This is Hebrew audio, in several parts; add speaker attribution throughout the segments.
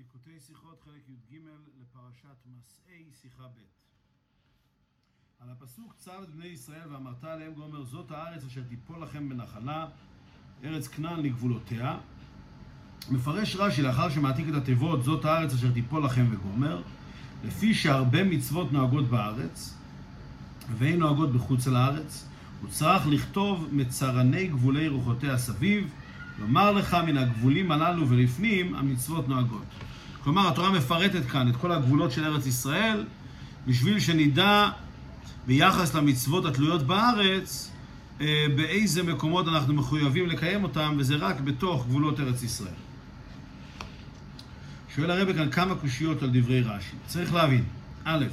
Speaker 1: ליקוטי שיחות, חלק י"ג לפרשת מסעי, שיחה ב'. על הפסוק צר את בני ישראל ואמרת עליהם גומר זאת הארץ אשר תיפול לכם בנחלה, ארץ כנען לגבולותיה. מפרש רש"י לאחר שמעתיק את התיבות זאת הארץ אשר תיפול לכם וגומר, לפי שהרבה מצוות נוהגות בארץ ואין נוהגות בחוץ על הארץ, הוא צריך לכתוב מצרני גבולי רוחותיה סביב, לומר לך מן הגבולים הללו ולפנים המצוות נוהגות. כלומר, התורה מפרטת כאן את כל הגבולות של ארץ ישראל, בשביל שנדע ביחס למצוות התלויות בארץ, אה, באיזה מקומות אנחנו מחויבים לקיים אותם, וזה רק בתוך גבולות ארץ ישראל. שואל הרב כאן כמה קושיות על דברי רש"י. צריך להבין, א',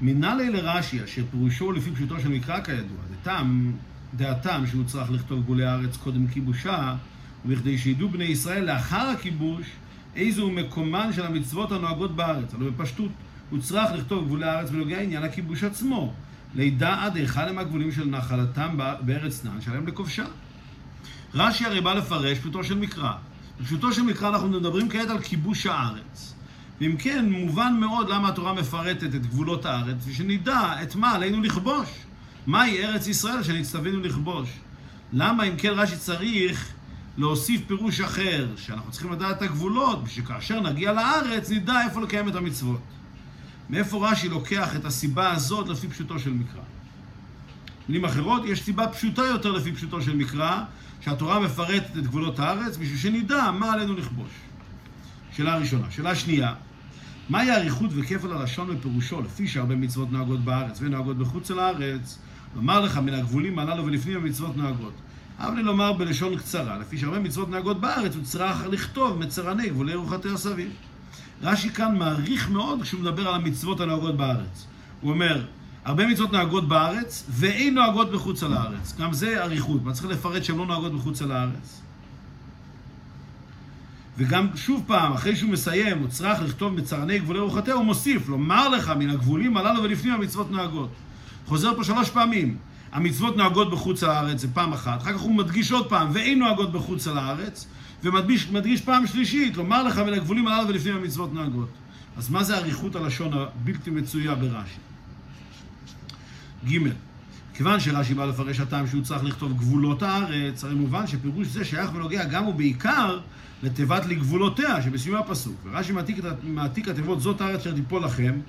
Speaker 1: מנהלי לרש"י, אשר פירושו לפי פשוטו של מקרא כידוע, דתם, דעתם שהוא צריך לכתוב גבולי הארץ קודם כיבושה, וכדי שידעו בני ישראל לאחר הכיבוש איזו מקומן של המצוות הנוהגות בארץ. הלוא בפשטות הוא צריך לכתוב גבולי הארץ בנוגע עניין הכיבוש עצמו. לידע עד היכן הם הגבולים של נחלתם בארץ נען שלהם לכובשה. רש"י הרי בא לפרש פשוטו של מקרא. בפשוטו של מקרא אנחנו מדברים כעת על כיבוש הארץ. ואם כן, מובן מאוד למה התורה מפרטת את גבולות הארץ, ושנדע את מה עלינו לכבוש. מהי ארץ ישראל שנצטווינו לכבוש. למה אם כן רש"י צריך להוסיף פירוש אחר, שאנחנו צריכים לדעת את הגבולות, בשביל כאשר נגיע לארץ נדע איפה לקיים את המצוות. מאיפה רש"י לוקח את הסיבה הזאת לפי פשוטו של מקרא? במילים אחרות, יש סיבה פשוטה יותר לפי פשוטו של מקרא, שהתורה מפרטת את גבולות הארץ, בשביל שנדע מה עלינו לכבוש. שאלה ראשונה. שאלה שנייה, מהי האריכות וכפל הלשון ופירושו, לפי שהרבה מצוות נוהגות בארץ ונוהגות בחוץ לארץ? לומר לך, מן הגבולים הללו ולפנים המצוות נוהגות. אבל לומר בלשון קצרה, לפי שהרבה מצוות נהגות בארץ, הוא צריך לכתוב מצרני גבולי רוחתיה סביב. רש"י כאן מעריך מאוד כשהוא מדבר על המצוות הנוהגות בארץ. הוא אומר, הרבה מצוות נוהגות בארץ, ואין נוהגות בחוץ על הארץ. גם זה אריכות, מה צריך לפרט שהן לא נוהגות בחוץ על הארץ. וגם שוב פעם, אחרי שהוא מסיים, הוא צריך לכתוב מצרני גבולי רוחתיה, הוא מוסיף, לומר לך מן הגבולים הללו ולפנים המצוות נוהגות. חוזר פה שלוש פעמים. המצוות נוהגות בחוץ לארץ, זה פעם אחת, אחר כך הוא מדגיש עוד פעם, ואין נוהגות בחוץ לארץ, ומדגיש פעם שלישית, לומר לך בין הגבולים הללו ולפנים המצוות נוהגות. אז מה זה אריכות הלשון הבלתי מצויה ברש"י? ג' כיוון שרש"י בא לפרש הטעם שהוא צריך לכתוב גבולות הארץ, הרי מובן שפירוש זה שייך ונוגע גם ובעיקר לתיבת לגבולותיה שבסיום הפסוק. ורש"י מעתיק התיבות זאת הארץ אשר תיפול לכם,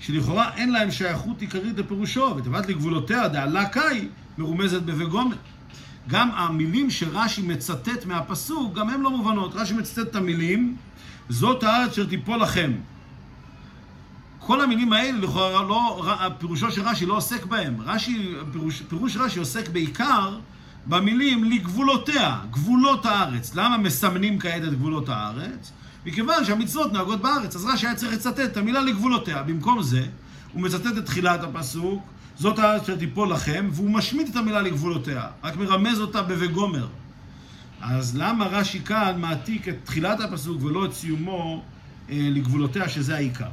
Speaker 1: שלכאורה אין להם שייכות עיקרית לפירושו, ותיבת לגבולותיה דעלה קאי מרומזת בווגומר. גם המילים שרש"י מצטט מהפסוק, גם הן לא מובנות. רש"י מצטט את המילים, זאת הארץ אשר תיפול לכם. כל המילים האלה, לכאורה, לא, פירושו של רש"י לא עוסק בהם. רש"י, פירוש, פירוש רש"י עוסק בעיקר במילים לגבולותיה, גבולות הארץ. למה מסמנים כעת את גבולות הארץ? מכיוון שהמצוות נוהגות בארץ. אז רש"י היה צריך לצטט את המילה לגבולותיה. במקום זה, הוא מצטט את תחילת הפסוק, זאת הארץ אשר תיפול לכם, והוא משמיט את המילה לגבולותיה, רק מרמז אותה ב"וגומר". אז למה רש"י כאן מעתיק את תחילת הפסוק ולא את סיומו אה, לגבולותיה, שזה העיקר?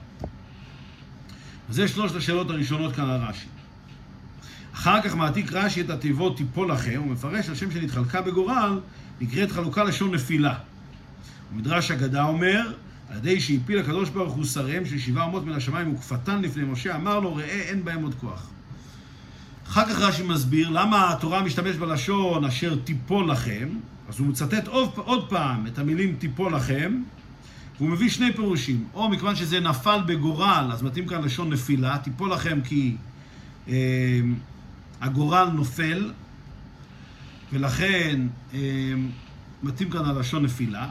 Speaker 1: זה שלושת השאלות הראשונות כאן על רש"י. אחר כך מעתיק רש"י את התיבות תיפול לכם, הוא מפרש על שם שנתחלקה בגורל, נקראת חלוקה לשון נפילה. מדרש אגדה אומר, על ידי שהפיל הקדוש ברוך הוא שריהם של שבעה אומות מן השמיים וקפתן לפני משה, אמר לו, ראה אין בהם עוד כוח. אחר כך רש"י מסביר למה התורה משתמש בלשון אשר תיפול לכם, אז הוא מצטט עוד, עוד פעם את המילים תיפול לכם, והוא מביא שני פירושים, או מכיוון שזה נפל בגורל, אז מתאים כאן לשון נפילה, תיפול לכם כי אה, הגורל נופל, ולכן אה, מתאים כאן הלשון נפילה.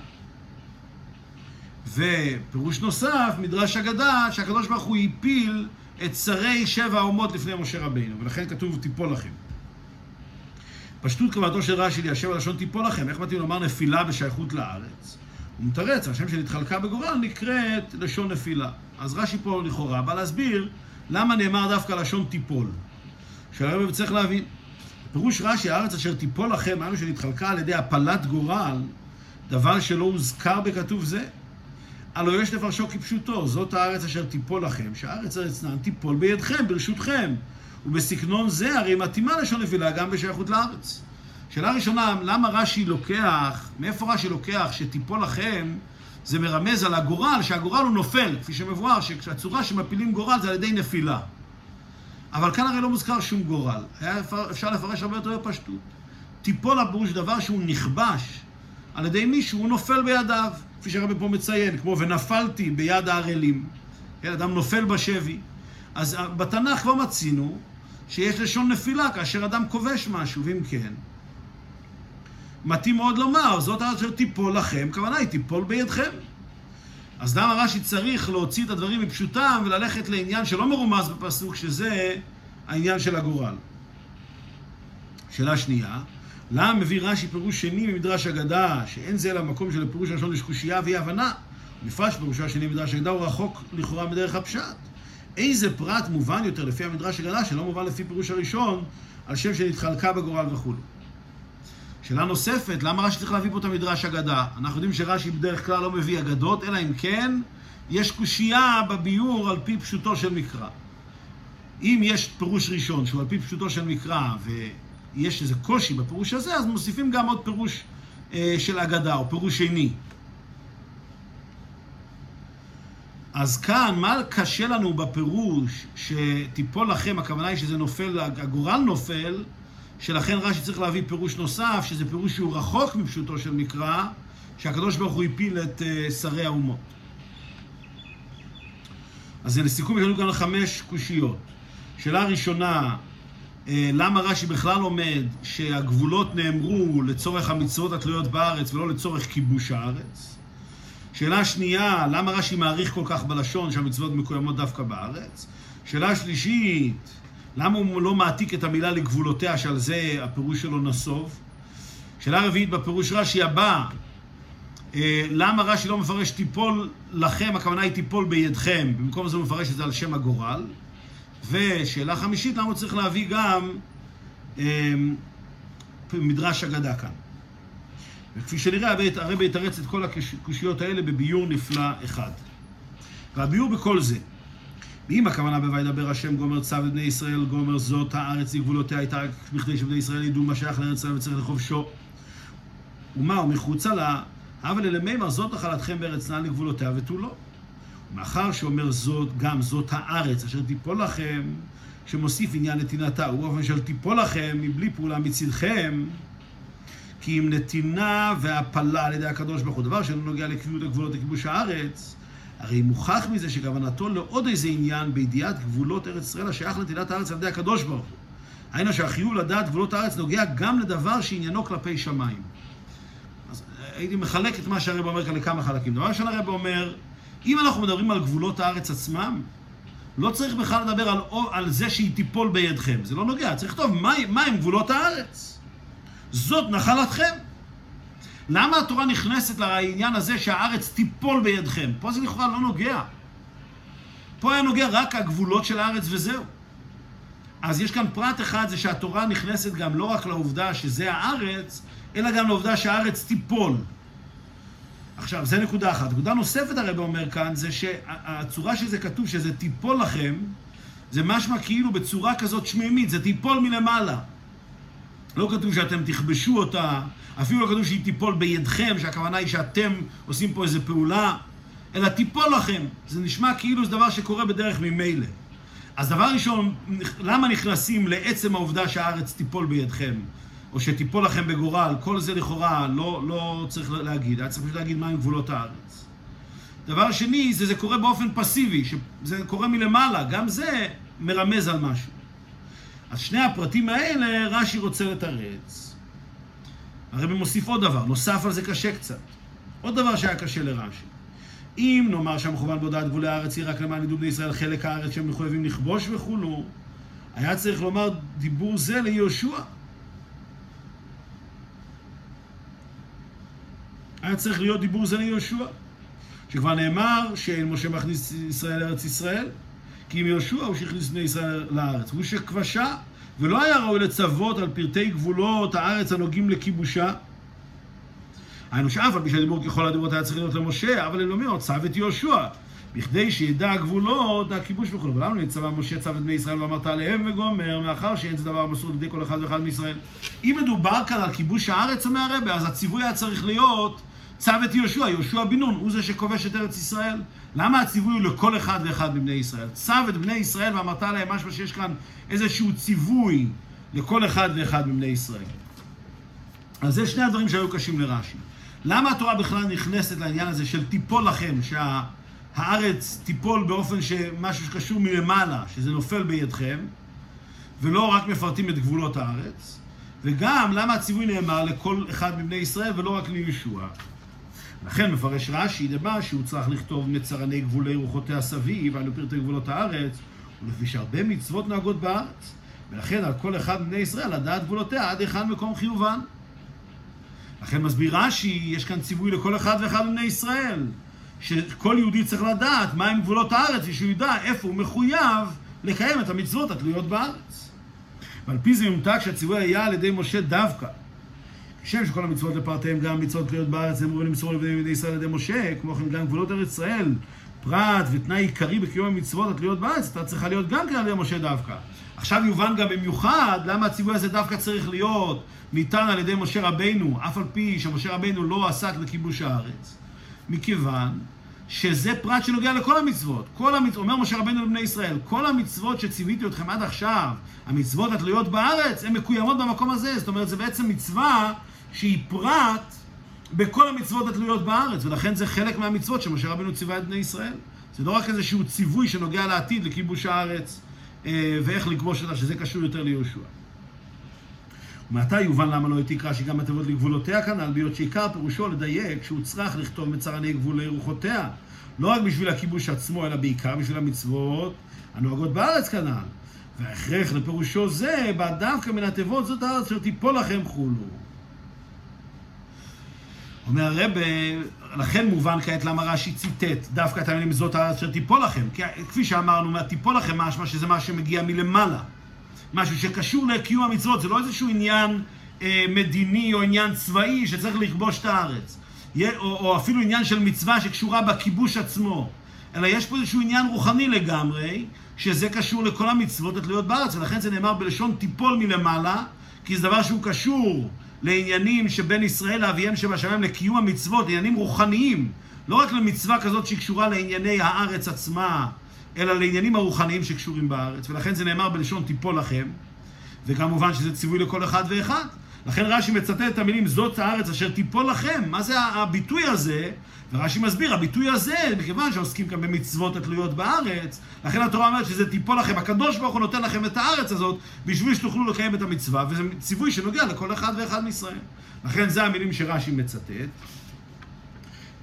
Speaker 1: ופירוש נוסף, מדרש אגדה, שהקדוש ברוך הוא הפיל את שרי שבע האומות לפני משה רבינו, ולכן כתוב תיפול לכם. פשטות כוונתו של רש"י ליישב הלשון תיפול לכם, איך מתאים לומר נפילה בשייכות לארץ? הוא מתרץ, השם שנתחלקה בגורל נקראת לשון נפילה. אז רש"י פה לכאורה בא להסביר למה נאמר דווקא לשון תיפול. שהרב צריך להבין, פירוש רש"י, הארץ אשר תיפול לכם, הארץ שנתחלקה על ידי הפלת גורל, דבר שלא הוזכר בכתוב זה. הלא יש לפרשו כפשוטו, זאת הארץ אשר תיפול לכם, שהארץ ארצנן תיפול בידכם, ברשותכם. ובסגנון זה הרי מתאימה לשון נפילה גם בשייכות לארץ. שאלה ראשונה, למה רש"י לוקח, מאיפה רש"י לוקח שתיפול לכם זה מרמז על הגורל, שהגורל הוא נופל, כפי שמבואר, שהצורה שמפילים גורל זה על ידי נפילה. אבל כאן הרי לא מוזכר שום גורל. היה אפשר לפרש הרבה יותר בפשטות. טיפול הפירוש דבר שהוא נכבש על ידי מישהו, הוא נופל בידיו, כפי שהרבי פה מציין, כמו ונפלתי ביד הערלים. כן, אדם נופל בשבי. אז בתנ"ך כבר מצינו שיש לשון נפילה כאשר אדם כובש משהו, ואם כן, מתאים מאוד לומר, זאת הארץ אשר תיפול לכם, הכוונה היא תיפול בידכם. אז למה רש"י צריך להוציא את הדברים מפשוטם וללכת לעניין שלא מרומז בפסוק, שזה העניין של הגורל? שאלה שנייה, למה מביא רש"י פירוש שני ממדרש אגדה, שאין זה אלא מקום של פירוש הראשון יש קושייה ואי הבנה? בפרט שפירושו השני ממדרש אגדה הוא רחוק לכאורה מדרך הפשט. איזה פרט מובן יותר לפי המדרש אגדה שלא מובן לפי פירוש הראשון על שם שנתחלקה בגורל וכו'. שאלה נוספת, למה רש"י צריך להביא פה את המדרש אגדה? אנחנו יודעים שרש"י בדרך כלל לא מביא אגדות, אלא אם כן יש קושייה בביאור על פי פשוטו של מקרא. אם יש פירוש ראשון שהוא על פי פשוטו של מקרא ויש איזה קושי בפירוש הזה, אז מוסיפים גם עוד פירוש אה, של אגדה או פירוש שני. אז כאן, מה קשה לנו בפירוש שתיפול לכם, הכוונה היא שזה נופל, הגורל נופל, שלכן רש"י צריך להביא פירוש נוסף, שזה פירוש שהוא רחוק מפשוטו של מקרא, שהקדוש ברוך הוא הפיל את uh, שרי האומות. אז לסיכום יש לנו כאן חמש קושיות. שאלה ראשונה, uh, למה רש"י בכלל עומד שהגבולות נאמרו לצורך המצוות התלויות בארץ ולא לצורך כיבוש הארץ? שאלה שנייה, למה רש"י מעריך כל כך בלשון שהמצוות מקוימות דווקא בארץ? שאלה שלישית, למה הוא לא מעתיק את המילה לגבולותיה, שעל זה הפירוש שלו נסוב? שאלה רביעית בפירוש רש"י הבא, אה, למה רש"י לא מפרש תיפול לכם, הכוונה היא תיפול בידכם, במקום זה הוא מפרש את זה על שם הגורל? ושאלה חמישית, למה הוא צריך להביא גם אה, מדרש אגדה כאן? וכפי שנראה, הרבי יתרץ את כל הקושיות האלה בביור נפלא אחד. והביור בכל זה, ואם הכוונה ב"וידבר השם גומר צו לבני ישראל, גומר זאת הארץ לגבולותיה הייתה רק בכדי שבני ישראל ידעו מה שייך לארץ ישראל וצריך לכובשו. ומה, ומחוצה לה, אבל למימר זאת נחלתכם בארץ נעל לגבולותיה ותו לא. ומאחר שאומר זאת, גם זאת הארץ אשר תיפול לכם, שמוסיף עניין נתינתה, ובאופן של תיפול לכם מבלי פעולה מצדכם, כי אם נתינה והפלה על ידי הקדוש ברוך הוא, דבר שלא נוגע לקביעות הגבולות לכיבוש הארץ, הרי מוכח מזה שכוונתו לעוד איזה עניין בידיעת גבולות ארץ ישראל השייך לנטילת הארץ על ידי הקדוש ברוך הוא. היינו שהחיוב לדעת גבולות הארץ נוגע גם לדבר שעניינו כלפי שמיים. אז הייתי מחלק את מה שהרב אומר כאן לכמה חלקים. דבר ראשון הרב אומר, אם אנחנו מדברים על גבולות הארץ עצמם, לא צריך בכלל לדבר על, על זה שהיא תיפול בידכם. זה לא נוגע, צריך לכתוב מה, מה הם גבולות הארץ. זאת נחלתכם. למה התורה נכנסת לעניין הזה שהארץ תיפול בידכם? פה זה לכאורה לא נוגע. פה היה נוגע רק הגבולות של הארץ וזהו. אז יש כאן פרט אחד, זה שהתורה נכנסת גם לא רק לעובדה שזה הארץ, אלא גם לעובדה שהארץ תיפול. עכשיו, זה נקודה אחת. נקודה נוספת הרב אומר כאן, זה שהצורה שזה כתוב, שזה תיפול לכם, זה משמע כאילו בצורה כזאת שמימית, זה תיפול מלמעלה. לא כתוב שאתם תכבשו אותה, אפילו לא כתוב שהיא תיפול בידכם, שהכוונה היא שאתם עושים פה איזו פעולה, אלא תיפול לכם. זה נשמע כאילו זה דבר שקורה בדרך ממילא. אז דבר ראשון, למה נכנסים לעצם העובדה שהארץ תיפול בידכם, או שתיפול לכם בגורל? כל זה לכאורה לא, לא צריך להגיד, היה צריך להגיד מהם גבולות הארץ. דבר שני, זה, זה קורה באופן פסיבי, שזה קורה מלמעלה, גם זה מרמז על משהו. אז שני הפרטים האלה, רש"י רוצה לתרץ. הרבי מוסיף עוד דבר, נוסף על זה קשה קצת. עוד דבר שהיה קשה לרש"י. אם נאמר שהמכוון בהודעת גבולי הארץ היא רק למען ידעו בני ישראל חלק הארץ שהם מחויבים לכבוש וכולו, היה צריך לומר דיבור זה ליהושע. היה צריך להיות דיבור זה ליהושע. שכבר נאמר שאין משה מכניס ישראל לארץ ישראל, כי אם יהושע הוא שהכניס בני ישראל לארץ. הוא שכבשה, ולא היה ראוי לצוות על פרטי גבולות הארץ הנוגעים לכיבושה. היינו שאף על פי שהדיבור ככל הדיברות היה צריך להיות למשה, אבל אלוהים צו את יהושע, בכדי שידע הגבולות, הכיבוש וכו'. ולמה נצבע משה צו את בני ישראל ואמרת עליהם וגומר, מאחר שאין זה דבר מסור לידי כל אחד ואחד מישראל. אם מדובר כאן על כיבוש הארץ, אומר הרבה, אז הציווי היה צריך להיות צו את יהושע, יהושע בן נון, הוא זה שכובש את ארץ ישראל. למה הציווי הוא לכל אחד ואחד מבני ישראל? צו את בני ישראל ואמרת להם משמע שיש כאן איזשהו ציווי לכל אחד ואחד מבני ישראל. אז זה שני הדברים שהיו קשים לרש"י. למה התורה בכלל נכנסת לעניין הזה של תיפול לכם, שהארץ תיפול באופן שמשהו שקשור מלמעלה, שזה נופל בידכם, ולא רק מפרטים את גבולות הארץ? וגם, למה הציווי נאמר לכל אחד מבני ישראל ולא רק לישוע? לכן מפרש רש"י דבר שהוא צריך לכתוב מצרני גבולי רוחותיה סביב, היינו פרטי גבולות הארץ, ולפי שהרבה מצוות נוהגות בארץ, ולכן על כל אחד מבני ישראל לדעת גבולותיה עד היכן מקום חיובן. לכן מסביר רש"י, יש כאן ציווי לכל אחד ואחד מבני ישראל, שכל יהודי צריך לדעת מהם גבולות הארץ, ושהוא ידע איפה הוא מחויב לקיים את המצוות התלויות בארץ. ועל פי זה יומתק שהציווי היה על ידי משה דווקא. כשם שכל המצוות לפרטיהם, גם מצוות תלויות בארץ, אמרו ונמסרו לבני בני ישראל על ידי משה, כמו כן גם גבולות ארץ ישראל, פרט ותנאי עיקרי בקיום המצוות התלויות בארץ, אתה צריכה להיות גם כן על ידי משה דווקא. עכשיו יובן גם במיוחד למה הציווי הזה דווקא צריך להיות ניתן על ידי משה רבינו, אף על פי שמשה רבינו לא עסק בכיבוש הארץ. מכיוון שזה פרט שנוגע לכל המצוות. כל המצוות, אומר משה רבינו לבני ישראל, כל המצוות שציוויתי אתכם עד עכשיו, המצוות התלויות בארץ, הן מקוימות במקום הזה. זאת אומרת, זה בעצם מצווה שהיא פרט בכל המצוות התלויות בארץ, ולכן זה חלק מהמצוות שמשה רבינו ציווה את בני ישראל. זה לא רק איזשהו ציווי שנוגע לעתיד, לכיבוש הארץ, אה, ואיך לכבוש אותה, שזה קשור יותר ליהושע. ומעתה יובן למה לא העתיק רש"י גם התיבות לגבולותיה כנ"ל, בהיות שעיקר פירושו לדייק שהוא צריך לכתוב מצרני גבולי רוחותיה. לא רק בשביל הכיבוש עצמו, אלא בעיקר בשביל המצוות הנוהגות בארץ כנ"ל. וההכרח לפירושו זה, בא דווקא מן התיבות זאת הארץ אשר תיפול לכם חולו. אומר הרב, לכן מובן כעת למה רש"י ציטט דווקא את המילים זאת אשר תיפול לכם. כי כפי שאמרנו, תיפול לכם משמע שזה מה שמגיע מלמעלה. משהו שקשור לקיום המצוות, זה לא איזשהו עניין אה, מדיני או עניין צבאי שצריך לכבוש את הארץ. או, או אפילו עניין של מצווה שקשורה בכיבוש עצמו. אלא יש פה איזשהו עניין רוחני לגמרי, שזה קשור לכל המצוות התלויות בארץ, ולכן זה נאמר בלשון תיפול מלמעלה, כי זה דבר שהוא קשור לעניינים שבין ישראל לאביהם שבשמיים לקיום המצוות, עניינים רוחניים, לא רק למצווה כזאת שקשורה לענייני הארץ עצמה, אלא לעניינים הרוחניים שקשורים בארץ, ולכן זה נאמר בלשון תיפול לכם, וכמובן שזה ציווי לכל אחד ואחד. לכן רש"י מצטט את המילים זאת הארץ אשר תיפול לכם. מה זה הביטוי הזה? ורש"י מסביר, הביטוי הזה, מכיוון שעוסקים כאן במצוות התלויות בארץ, לכן התורה אומרת שזה תיפול לכם, הקדוש ברוך הוא נותן לכם את הארץ הזאת בשביל שתוכלו לקיים את המצווה, וזה ציווי שנוגע לכל אחד ואחד מישראל. לכן זה המילים שרש"י מצטט.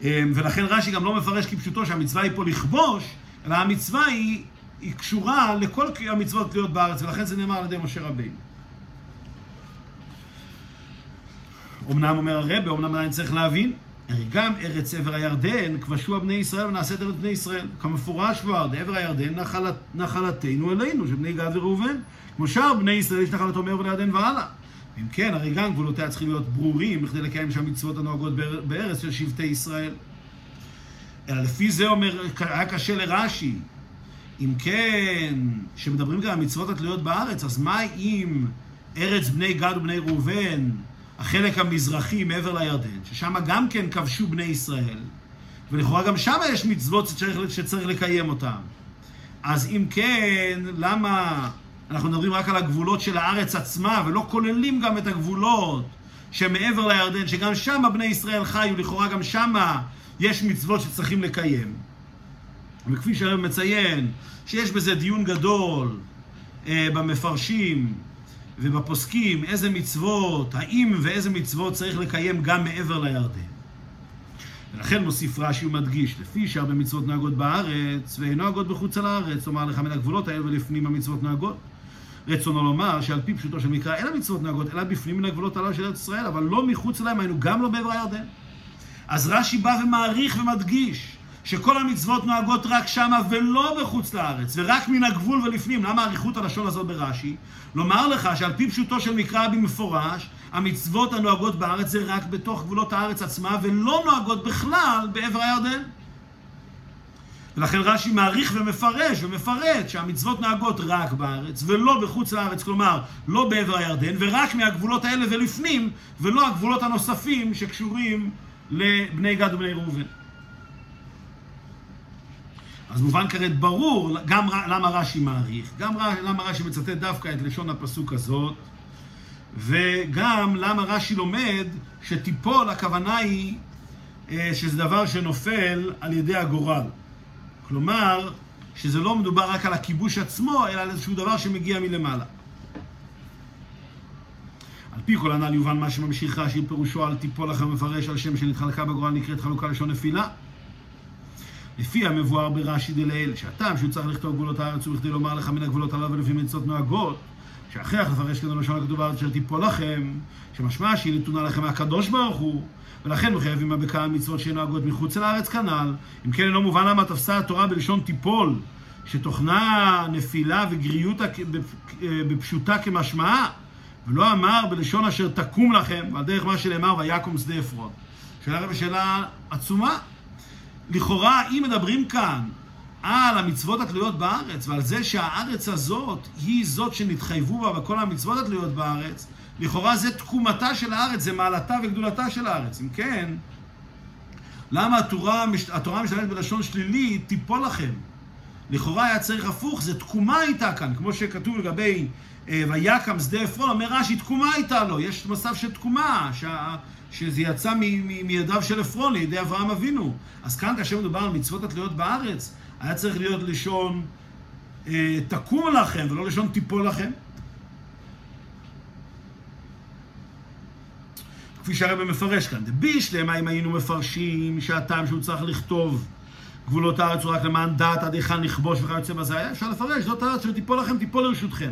Speaker 1: אמ, ולכן רש"י גם לא מפרש כפשוטו שהמצווה היא פה לכבוש, אלא המצווה היא, היא קשורה לכל המצוות התלויות בארץ, ולכן זה נאמר על ידי משה רבינו. אמנם אומר הרבה, אמנם עדיין צריך להבין, הרי גם ארץ עבר הירדן, כבשו בני ישראל ונעשית ארץ בני ישראל. כמפורש כבר, דעבר הירדן נחלת, נחלתנו אלינו, של בני גד וראובן. כמו שאר בני ישראל יש נחלתו מעבר לירדן והלאה. אם כן, הרי גם גבולותיה צריכים להיות ברורים בכדי לקיים שם מצוות הנוהגות בארץ של שבטי ישראל. אלא לפי זה אומר, היה קשה לרש"י. אם כן, שמדברים גם על מצוות התלויות בארץ, אז מה אם ארץ בני גד ובני ראובן החלק המזרחי מעבר לירדן, ששם גם כן כבשו בני ישראל, ולכאורה גם שם יש מצוות שצריך, שצריך לקיים אותן. אז אם כן, למה אנחנו מדברים רק על הגבולות של הארץ עצמה, ולא כוללים גם את הגבולות שמעבר לירדן, שגם שם בני ישראל חיו, לכאורה גם שם יש מצוות שצריכים לקיים. וכפי שהרב מציין, שיש בזה דיון גדול אה, במפרשים, ובפוסקים איזה מצוות, האם ואיזה מצוות צריך לקיים גם מעבר לירדן. ולכן מוסיף רש"י ומדגיש, לפי שהרבה מצוות נוהגות בארץ ואינו נוהגות בחוץ על הארץ, כלומר לך מן הגבולות האלה ולפנים המצוות נוהגות. רצונו לומר שעל פי פשוטו של מקרא אין המצוות נוהגות, אלא בפנים מן הגבולות הללו של ארץ ישראל, אבל לא מחוץ להם, היינו גם לא בעבר הירדן. אז רש"י בא ומעריך ומדגיש שכל המצוות נוהגות רק שמה ולא בחוץ לארץ, ורק מן הגבול ולפנים. למה אריכות הלשון הזאת ברש"י? לומר לך שעל פי פשוטו של מקרא במפורש, המצוות הנוהגות בארץ זה רק בתוך גבולות הארץ עצמה, ולא נוהגות בכלל בעבר הירדן. ולכן רש"י מעריך ומפרש ומפרט שהמצוות נוהגות רק בארץ ולא בחוץ לארץ, כלומר לא בעבר הירדן, ורק מהגבולות האלה ולפנים, ולא הגבולות הנוספים שקשורים לבני גד ובני ראובן. אז מובן כרת ברור גם למה רש"י מעריך, גם למה רש"י מצטט דווקא את לשון הפסוק הזאת, וגם למה רש"י לומד שתיפול, הכוונה היא אה, שזה דבר שנופל על ידי הגורל. כלומר, שזה לא מדובר רק על הכיבוש עצמו, אלא על איזשהו דבר שמגיע מלמעלה. על פי כל הנ"ל יובן מה שממשיך רש"י פירושו על תיפול לכם מפרש על שם שנתחלקה בגורל נקראת חלוקה לשון נפילה. לפי המבואר ברש"י דלעיל, שהטעם שהוא צריך לכתוב גבולות הארץ הוא בכדי לומר לך מן הגבולות עליו ולפי מצוות נוהגות, שהכרח לפרש כזה לשון הכתוב הארץ אשר תיפול לכם, שמשמע שהיא נתונה לכם מהקדוש ברוך הוא, ולכן מחייבים בכמה מצוות שנוהגות מחוץ לארץ כנ"ל. אם כן אינו מובן למה תפסה התורה בלשון תיפול, שתוכנה נפילה וגריות בפשוטה כמשמעה, ולא אמר בלשון אשר תקום לכם, ועל דרך מה שנאמר ויקום שדה עפרון. שאלה שאלה עצומה. לכאורה, אם מדברים כאן על המצוות התלויות בארץ, ועל זה שהארץ הזאת היא זאת שנתחייבו בה בכל המצוות התלויות בארץ, לכאורה זה תקומתה של הארץ, זה מעלתה וגדולתה של הארץ. אם כן, למה התורה, התורה משתמשת בלשון שלילי, תיפול לכם? לכאורה היה צריך הפוך, זה תקומה הייתה כאן, כמו שכתוב לגבי ויקם שדה עפרון, אומר רש"י, תקומה הייתה לו, יש מצב של תקומה, שה, שזה יצא מידיו של עפרון לידי אברהם אבינו. אז כאן, כאשר מדובר על מצוות התלויות בארץ, היה צריך להיות לשון אה, תקום לכם, ולא לשון תיפול לכם. כפי שהרבא מפרש כאן, דבישלמה אם היינו מפרשים שהטעם שהוא צריך לכתוב גבולות הארץ הוא רק למען דעת עד היכן לכבוש וכיוצא בזה, היה אפשר לפרש, זאת הארץ שתיפול לכם, תיפול לרשותכם.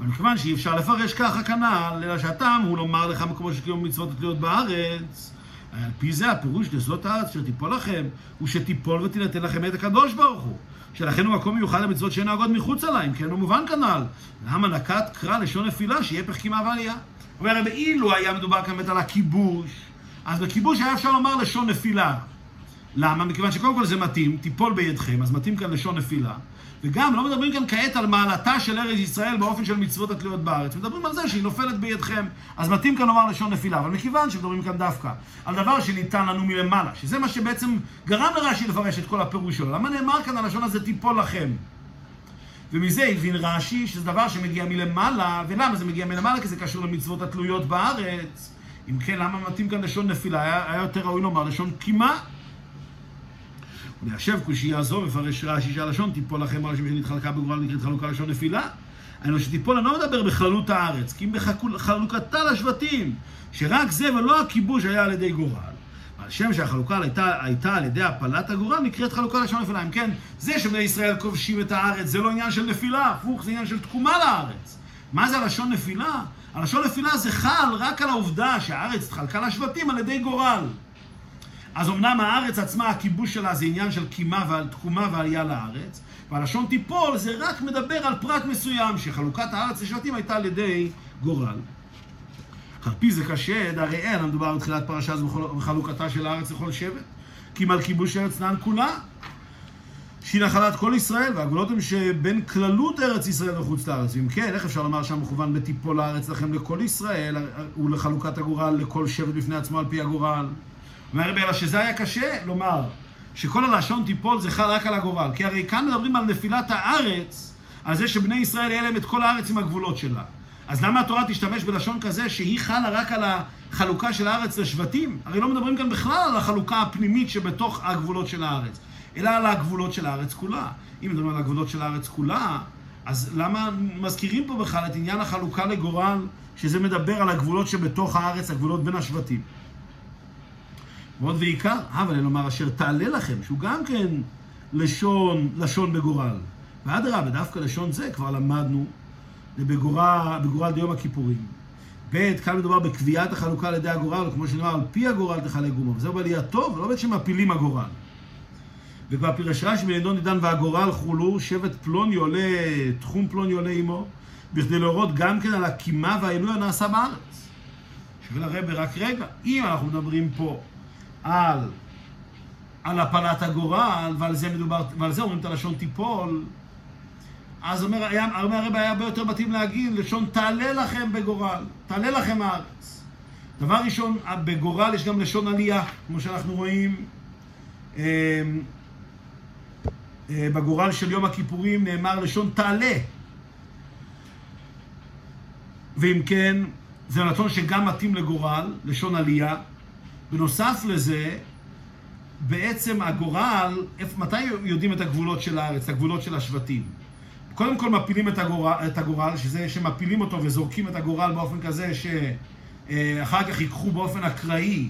Speaker 1: אבל מכיוון שאי אפשר לפרש ככה כנ"ל, אלא שהטעם הוא לומר לך מקומות שקיום מצוות התלויות בארץ, על פי זה הפירוש לזאת הארץ שתיפול לכם, הוא שתיפול ותינתן לכם את הקדוש ברוך הוא. שלכן הוא מקום מיוחד למצוות שאין נוהגות מחוץ לה, אם כן הוא מובן כנ"ל. למה נקט קרא לשון נפילה, שיהיה פך קימה ועלייה? אומר, אילו היה מדובר כאן באמת על הכיבוש, אז בכיבוש היה אפשר לומר לשון נפילה. למה? מכיוון שקודם כל זה מתאים, תיפול בידכם, אז מתאים כאן לשון נפילה. וגם לא מדברים כאן כעת על מעלתה של ארץ ישראל באופן של מצוות התלויות בארץ, מדברים על זה שהיא נופלת בידכם. אז מתאים כאן לומר לשון נפילה, אבל מכיוון שמדברים כאן דווקא על דבר שניתן לנו מלמעלה, שזה מה שבעצם גרם לרש"י לפרש את כל הפירוש שלו, למה נאמר כאן הלשון הזה תיפול לכם? ומזה הבין רש"י שזה דבר שמגיע מלמעלה, ולמה זה מגיע מלמעלה? כי זה קשור למצוות התלויות בארץ. אם כן, למה מתאים כאן לשון נפילה? היה, היה יותר ראוי לומר לשון קימה. וליישב קושייה זו מפרש רש"י שהלשון תיפול לכם השם שנתחלקה בגורל נקראת חלוקה לשון נפילה. היינו שתיפול, אני לא מדבר בכללות הארץ, כי אם בחלוקתה לשבטים, שרק זה ולא הכיבוש היה על ידי גורל. על שם שהחלוקה הייתה, הייתה על ידי הפלת הגורל, נקראת חלוקה לשון נפילה. אם כן, זה שבני ישראל כובשים את הארץ, זה לא עניין של נפילה, הפוך, זה עניין של תקומה לארץ. מה זה הלשון נפילה? הלשון נפילה זה חל רק על העובדה שהארץ התחלקה לשבטים על ידי גורל. אז אמנם הארץ עצמה, הכיבוש שלה זה עניין של קימה ועל תקומה ועלייה לארץ, והלשון תיפול זה רק מדבר על פרט מסוים, שחלוקת הארץ לשבטים הייתה על ידי גורל. על פי זה קשה, דהרי אין המדובר בתחילת פרשה זו בחלוקתה של הארץ לכל שבט, כי אם על כיבוש ארץ נען כולה, שהיא נחלת כל ישראל, והגבולות הן שבין כללות ארץ ישראל וחוץ לארץ. אם כן, איך אפשר לומר שם מכוון בתיפול הארץ לכם לכל ישראל, ולחלוקת הגורל לכל שבט בפני עצמו על פי הגורל? אומר אלא שזה היה קשה לומר שכל הלשון תיפול זה חל רק על הגורל. כי הרי כאן מדברים על נפילת הארץ, על זה שבני ישראל יהיה להם את כל הארץ עם הגבולות שלה. אז למה התורה תשתמש בלשון כזה שהיא חלה רק על החלוקה של הארץ לשבטים? הרי לא מדברים כאן בכלל על החלוקה הפנימית שבתוך הגבולות של הארץ, אלא על הגבולות של הארץ כולה. אם מדברים על הגבולות של הארץ כולה, אז למה מזכירים פה בכלל את עניין החלוקה לגורל, שזה מדבר על הגבולות שבתוך הארץ, הגבולות בין השבטים? ועוד ועיקר, אבל אני לומר אשר תעלה לכם, שהוא גם כן לשון, לשון בגורל. ואדרבה, דווקא לשון זה כבר למדנו בגורל, בגורל דיום הכיפורים. ב', כאן מדובר בקביעת החלוקה על ידי הגורל, כמו שנאמר, על פי הגורל תחלק גומה. וזהו בעלייה טוב, לא בעת שמפילים הגורל. וכבר פירש רש"י נידן והגורל חולו, שבט פלוני עולה, תחום פלוני עולה עמו, בכדי להורות גם כן על הקימה והעילוי הנעשה בארץ. שואל הרבי, רק רגע, אם אנחנו מדברים פה על, על הפלת הגורל, ועל זה מדובר, ועל זה אומרים את הלשון תיפול, אז אומר, היה, אומר הרב היה הרבה יותר מתאים להגיד לשון תעלה לכם בגורל, תעלה לכם הארץ. דבר ראשון, בגורל יש גם לשון עלייה, כמו שאנחנו רואים. אמ, אה, בגורל של יום הכיפורים נאמר לשון תעלה. ואם כן, זה נתון שגם מתאים לגורל, לשון עלייה. בנוסף לזה, בעצם הגורל, מתי יודעים את הגבולות של הארץ, את הגבולות של השבטים? קודם כל מפילים את הגורל, את הגורל, שזה שמפילים אותו וזורקים את הגורל באופן כזה שאחר כך ייקחו באופן אקראי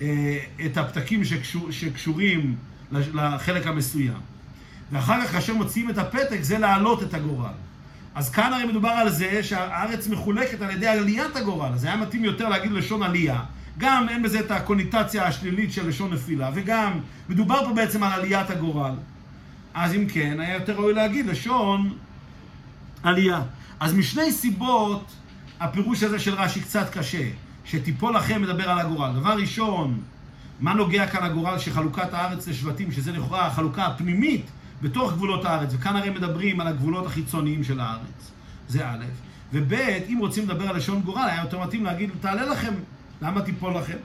Speaker 1: אה, את הפתקים שקשור, שקשורים לחלק המסוים. ואחר כך כאשר מוציאים את הפתק זה להעלות את הגורל. אז כאן הרי מדובר על זה שהארץ מחולקת על ידי עליית הגורל, אז היה מתאים יותר להגיד לשון עלייה. גם אין בזה את הקוניטציה השלילית של לשון נפילה, וגם מדובר פה בעצם על עליית הגורל. אז אם כן, היה יותר ראוי להגיד לשון עלייה. אז משני סיבות, הפירוש הזה של רש"י קצת קשה. שתיפול לכם מדבר על הגורל. דבר ראשון, מה נוגע כאן הגורל שחלוקת הארץ לשבטים, שזה לכאורה החלוקה הפנימית בתוך גבולות הארץ, וכאן הרי מדברים על הגבולות החיצוניים של הארץ. זה א', וב', אם רוצים לדבר על לשון גורל, היה יותר מתאים להגיד, תעלה לכם, למה תיפול לכם?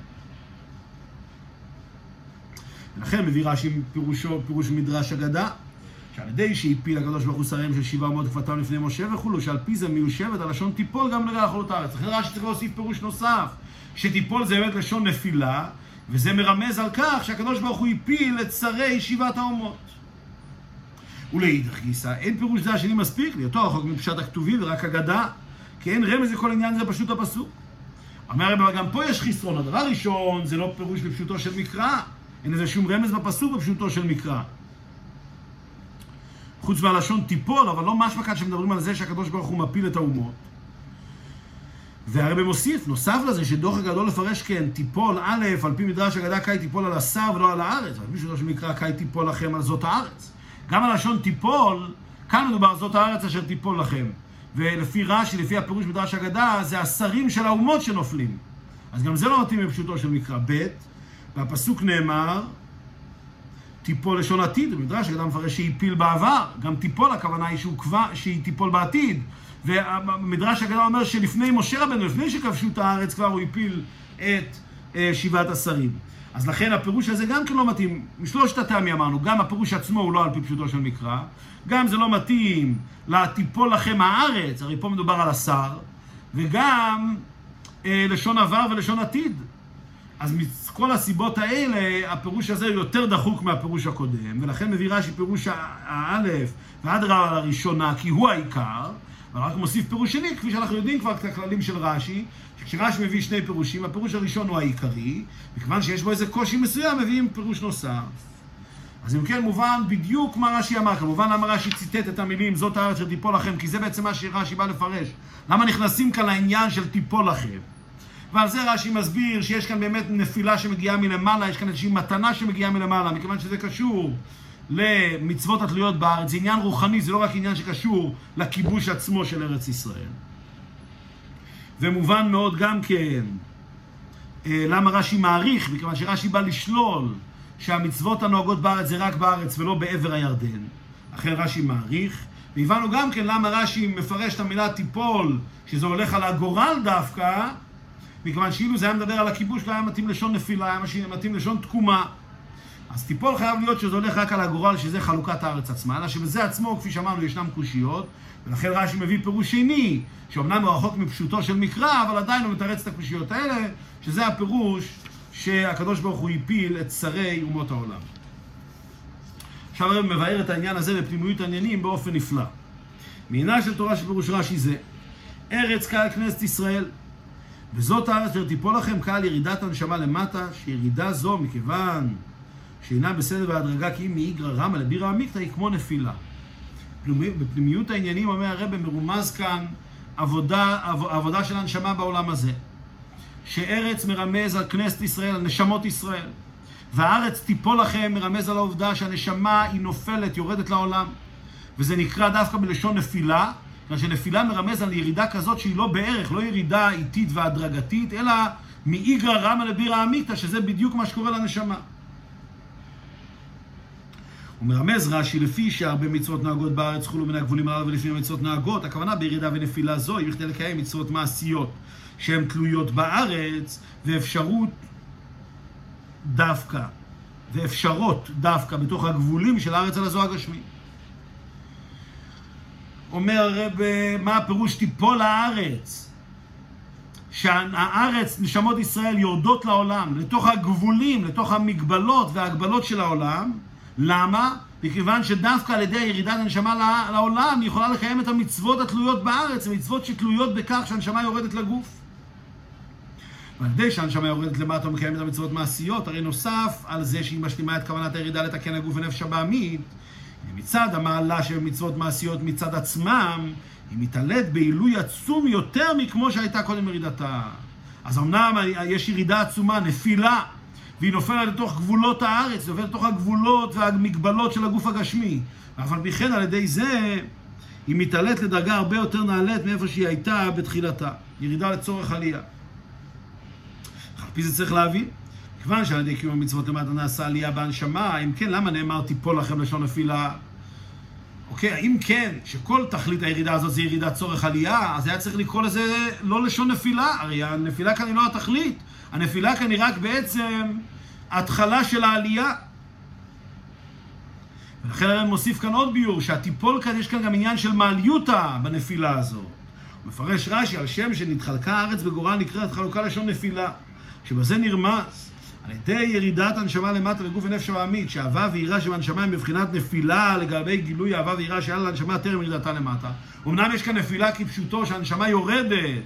Speaker 1: ולכן מביא רש"י פירושו, פירוש מדרש אגדה, שעל ידי שהפיל הקדוש ברוך הוא שריהם של שבעה מאות כפתם לפני משה וכולו, שעל פי זה מיושבת הלשון תיפול גם לגבי אכלות הארץ. לכן רש"י צריך להוסיף פירוש נוסף, שתיפול זה באמת לשון נפילה, וזה מרמז על כך שהקדוש ברוך הוא הפיל את שרי שבעת האומות. ולאידך גיסא, אין פירוש זה השני מספיק, להיותו רחוק מפשט הכתובים ורק אגדה, כי אין רמז לכל עניין זה פשוט הפסוק. אומר הרב, גם פה יש חסרון. הדבר הראשון, זה לא פירוש בפשוטו של מקרא. אין לזה שום רמז בפסוק בפשוטו של מקרא. חוץ מהלשון תיפול, אבל לא משמע כאן שמדברים על זה שהקדוש ברוך הוא מפיל את האומות. והרבי מוסיף, נוסף לזה שדוח הגדול לפרש כן, תיפול א', על פי מדרש אגדה קאי תיפול על השר ולא על הארץ, אבל מישהו שמקרא קאי תיפול לכם על זאת הארץ. גם הלשון תיפול, כאן מדובר זאת הארץ אשר תיפול לכם. ולפי רש"י, לפי הפירוש מדרש אגדה, זה השרים של האומות שנופלים. אז גם זה לא מתאים בפשוטו של מקרא. ב', והפסוק נאמר, תיפול לשון עתיד, במדרש אגדה מפרש שהפיל בעבר, גם תיפול הכוונה היא שהוא קבע, שהיא תיפול בעתיד. ומדרש אגדה אומר שלפני משה רבנו, לפני שכבשו את הארץ, כבר הוא הפיל את אה, שבעת השרים. אז לכן הפירוש הזה גם כן לא מתאים, משלושת הטעמים אמרנו, גם הפירוש עצמו הוא לא על פי פשוטו של מקרא, גם זה לא מתאים ל"תיפול לכם הארץ", הרי פה מדובר על השר, וגם אה, לשון עבר ולשון עתיד. אז מכל הסיבות האלה, הפירוש הזה הוא יותר דחוק מהפירוש הקודם, ולכן מביא רש"י פירוש האלף ואדרבה לראשונה, כי הוא העיקר, ורק מוסיף פירוש שני, כפי שאנחנו יודעים כבר את הכללים של רש"י, שכשרש"י מביא שני פירושים, הפירוש הראשון הוא העיקרי, וכיוון שיש בו איזה קושי מסוים, מביאים פירוש נוסף. אז אם כן, מובן בדיוק מה רש"י אמר, כמובן למה רש"י ציטט את המילים זאת הארץ שתיפול לכם, כי זה בעצם מה שרש"י בא לפרש. למה נכנסים כאן לעניין של תיפול לכם? ועל זה רש"י מסביר שיש כאן באמת נפילה שמגיעה מלמעלה, יש כאן איזושהי מתנה שמגיעה מלמעלה, מכיוון שזה קשור למצוות התלויות בארץ, זה עניין רוחני, זה לא רק עניין שקשור לכיבוש עצמו של ארץ ישראל. ומובן מאוד גם כן אה, למה רש"י מעריך, מכיוון שרש"י בא לשלול שהמצוות הנוהגות בארץ זה רק בארץ ולא בעבר הירדן. אכן רש"י מעריך, והבנו גם כן למה רש"י מפרש את המילה תיפול, שזה הולך על הגורל דווקא, מכיוון שאילו זה היה מדבר על הכיבוש, לא היה מתאים לשון נפילה, היה מתאים לשון תקומה. אז טיפול חייב להיות שזה הולך רק על הגורל, שזה חלוקת הארץ עצמה, אלא שבזה עצמו, כפי שאמרנו, ישנם קושיות, ולכן רש"י מביא פירוש שני, שאומנם הוא רחוק מפשוטו של מקרא, אבל עדיין הוא מתרץ את הקושיות האלה, שזה הפירוש שהקדוש ברוך הוא הפיל את שרי אומות העולם. עכשיו הרב מבאר את העניין הזה בפנימיות העניינים באופן נפלא. מעינה של תורה של פירוש רש"י זה, ארץ קהל כנסת ישראל, וזאת הארץ אשר תיפול לכם קהל ירידת הנשמה למטה, שירידה זו מכיוון שאינה בסדר בהדרגה כי אם מאיגרא רמא לבירא עמיקתא היא כמו נפילה. בפנימיות העניינים אומר הרב מרומז כאן עבודה, עבודה של הנשמה בעולם הזה. שארץ מרמז על כנסת ישראל, על נשמות ישראל. והארץ תיפול לכם מרמז על העובדה שהנשמה היא נופלת, יורדת לעולם. וזה נקרא דווקא בלשון נפילה, כיוון שנפילה מרמז על ירידה כזאת שהיא לא בערך, לא ירידה איטית והדרגתית, אלא מאיגרא רמא לבירא עמיקתא, שזה בדיוק מה שקורה לנשמה. הוא מרמז רש"י, לפי שהרבה מצוות נוהגות בארץ חולו מן הגבולים הללו ולפי המצוות נוהגות, הכוונה בירידה ונפילה זו היא בכדי לקיים מצוות מעשיות שהן תלויות בארץ ואפשרות דווקא, ואפשרות דווקא בתוך הגבולים של הארץ על הזו הגשמי. אומר הרב, מה הפירוש תיפול הארץ? שהארץ, נשמות ישראל, יורדות לעולם, לתוך הגבולים, לתוך המגבלות וההגבלות של העולם. למה? מכיוון שדווקא על ידי ירידת הנשמה לעולם היא יכולה לקיים את המצוות התלויות בארץ, מצוות שתלויות בכך שהנשמה יורדת לגוף. ועל ידי שהנשמה יורדת למטה ומקיימת את המצוות מעשיות, הרי נוסף על זה שהיא משלימה את כוונת הירידה לתקן הגוף ונפש הבעמית, מצד המעלה של מצוות מעשיות מצד עצמם, היא מתעלית בעילוי עצום יותר מכמו שהייתה קודם ירידתה. אז אמנם יש ירידה עצומה, נפילה, והיא נופלת לתוך גבולות הארץ, נופלת לתוך הגבולות והמגבלות של הגוף הגשמי. אבל בכן על ידי זה היא מתעלית לדרגה הרבה יותר נעלית מאיפה שהיא הייתה בתחילתה. ירידה לצורך עלייה. על פי זה צריך להבין. כיוון שעל ידי קיום המצוות למטה נעשה עלייה בהנשמה, אם כן, למה נאמר תיפול לכם לשון נפילה? אוקיי, האם כן, שכל תכלית הירידה הזאת זה ירידת צורך עלייה, אז היה צריך לקרוא לזה לא לשון נפילה, הרי הנפילה כאן היא לא התכלית, הנפילה כאן היא רק בעצם התחלה של העלייה. ולכן הרב מוסיף כאן עוד ביור, שהטיפול כאן, יש כאן גם עניין של מעליותה בנפילה. הוא מפרש רש"י על שם שנתחלקה הארץ בגורל נקראת חלוקה לשון נפילה, שבזה נרמז על ידי ירידת הנשמה למטה לגוף ונפש העמית, שאהבה ויראה שבהנשמה הם בבחינת נפילה לגבי גילוי אהבה ויראה שהיה להנשמה טרם ירידתה למטה. אמנם יש כאן נפילה כפשוטו שהנשמה יורדת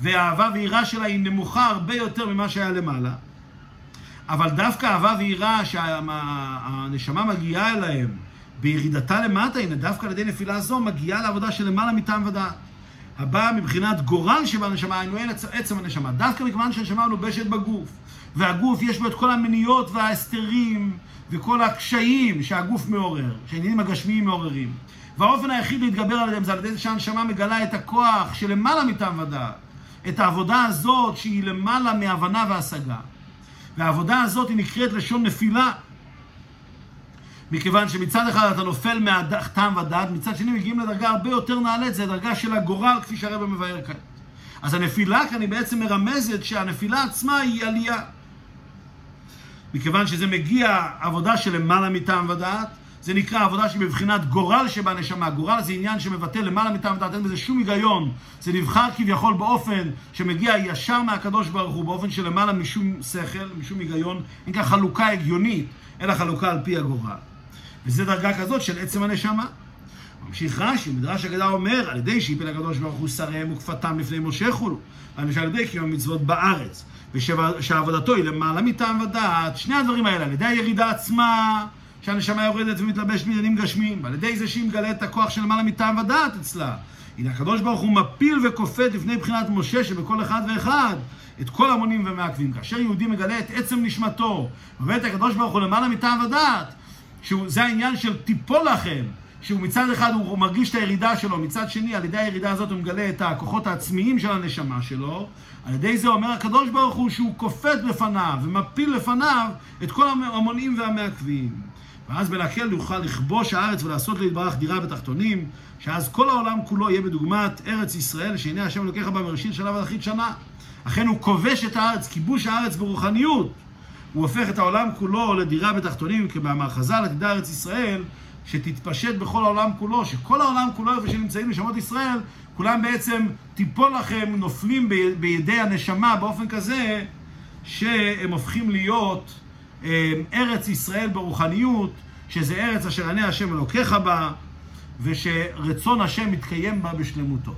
Speaker 1: והאהבה ויראה שלה היא נמוכה הרבה יותר ממה שהיה למעלה. אבל דווקא אהבה ויראה שהנשמה מגיעה אליהם בירידתה למטה, הנה דווקא על ידי נפילה זו מגיעה לעבודה של למעלה מטעם ודעת. הבאה מבחינת גורל שבנשמה, היינו עצם הנשמה. דווקא מכיוון שהנשמה מלובשת בגוף, והגוף יש בו את כל המניות וההסתרים וכל הקשיים שהגוף מעורר, שהעניינים הגשמיים מעוררים. והאופן היחיד להתגבר עליהם זה על ידי שהנשמה מגלה את הכוח שלמעלה מטעם ודעת. את העבודה הזאת שהיא למעלה מהבנה והשגה. והעבודה הזאת היא נקראת לשון נפילה. מכיוון שמצד אחד אתה נופל מהטעם ודעת, מצד שני מגיעים לדרגה הרבה יותר נעלית, זה הדרגה של הגורל, כפי שהרבא מבאר כאן. אז הנפילה כאן היא בעצם מרמזת שהנפילה עצמה היא עלייה. מכיוון שזה מגיע עבודה של למעלה מטעם ודעת, זה נקרא עבודה שהיא בבחינת גורל שבנשמה. גורל זה עניין שמבטא למעלה מטעם ודעת, אין בזה שום היגיון. זה נבחר כביכול באופן שמגיע ישר מהקדוש ברוך הוא, באופן של למעלה משום שכל, משום היגיון. אין כאן חלוקה הגיונית, אלא חלוקה על פי הגורל. וזו דרגה כזאת של עצם הנשמה. ממשיך רש"י, מדרש הגדה אומר, על ידי שהפיל הקדוש ברוך הוא שריהם וכפתם לפני משה חולו, על ידי קיום המצוות בארץ, ושעבודתו היא למעלה מטעם ודעת, שני הדברים האלה, על ידי הירידה עצמה, שהנשמה יורדת ומתלבשת בעניינים גשמיים, ועל ידי זה שהיא מגלה את הכוח של למעלה מטעם ודעת אצלה. הנה הקדוש ברוך הוא מפיל וכופת לפני בחינת משה שבכל אחד ואחד את כל המונים ומעכבים. כאשר יהודי מגלה את עצם נשמתו, ובאמת הקדוש ברוך הוא למעלה מטעם ודעת, שזה העניין של תיפול לכם, שהוא מצד אחד הוא מרגיש את הירידה שלו, מצד שני על ידי הירידה הזאת הוא מגלה את הכוחות העצמיים של הנשמה שלו, על ידי זה אומר הקדוש ברוך הוא שהוא כופת בפניו ומפיל לפניו את כל המונעים והמעכבים. ואז בלהקל יוכל לכבוש הארץ ולעשות להתברך דירה בתחתונים, שאז כל העולם כולו יהיה בדוגמת ארץ ישראל, שהנה השם לוקח בה מראשית שנה ועד שנה. אכן הוא כובש את הארץ, כיבוש הארץ ברוחניות. הוא הופך את העולם כולו לדירה בתחתונים, כמאמר חז"ל, עתידה ארץ ישראל, שתתפשט בכל העולם כולו, שכל העולם כולו, איפה שנמצאים נשמות ישראל, כולם בעצם תיפול לכם, נופלים בידי הנשמה באופן כזה, שהם הופכים להיות ארץ ישראל ברוחניות, שזה ארץ אשר ענה השם אלוקיך בה, ושרצון השם מתקיים בה בשלמותו.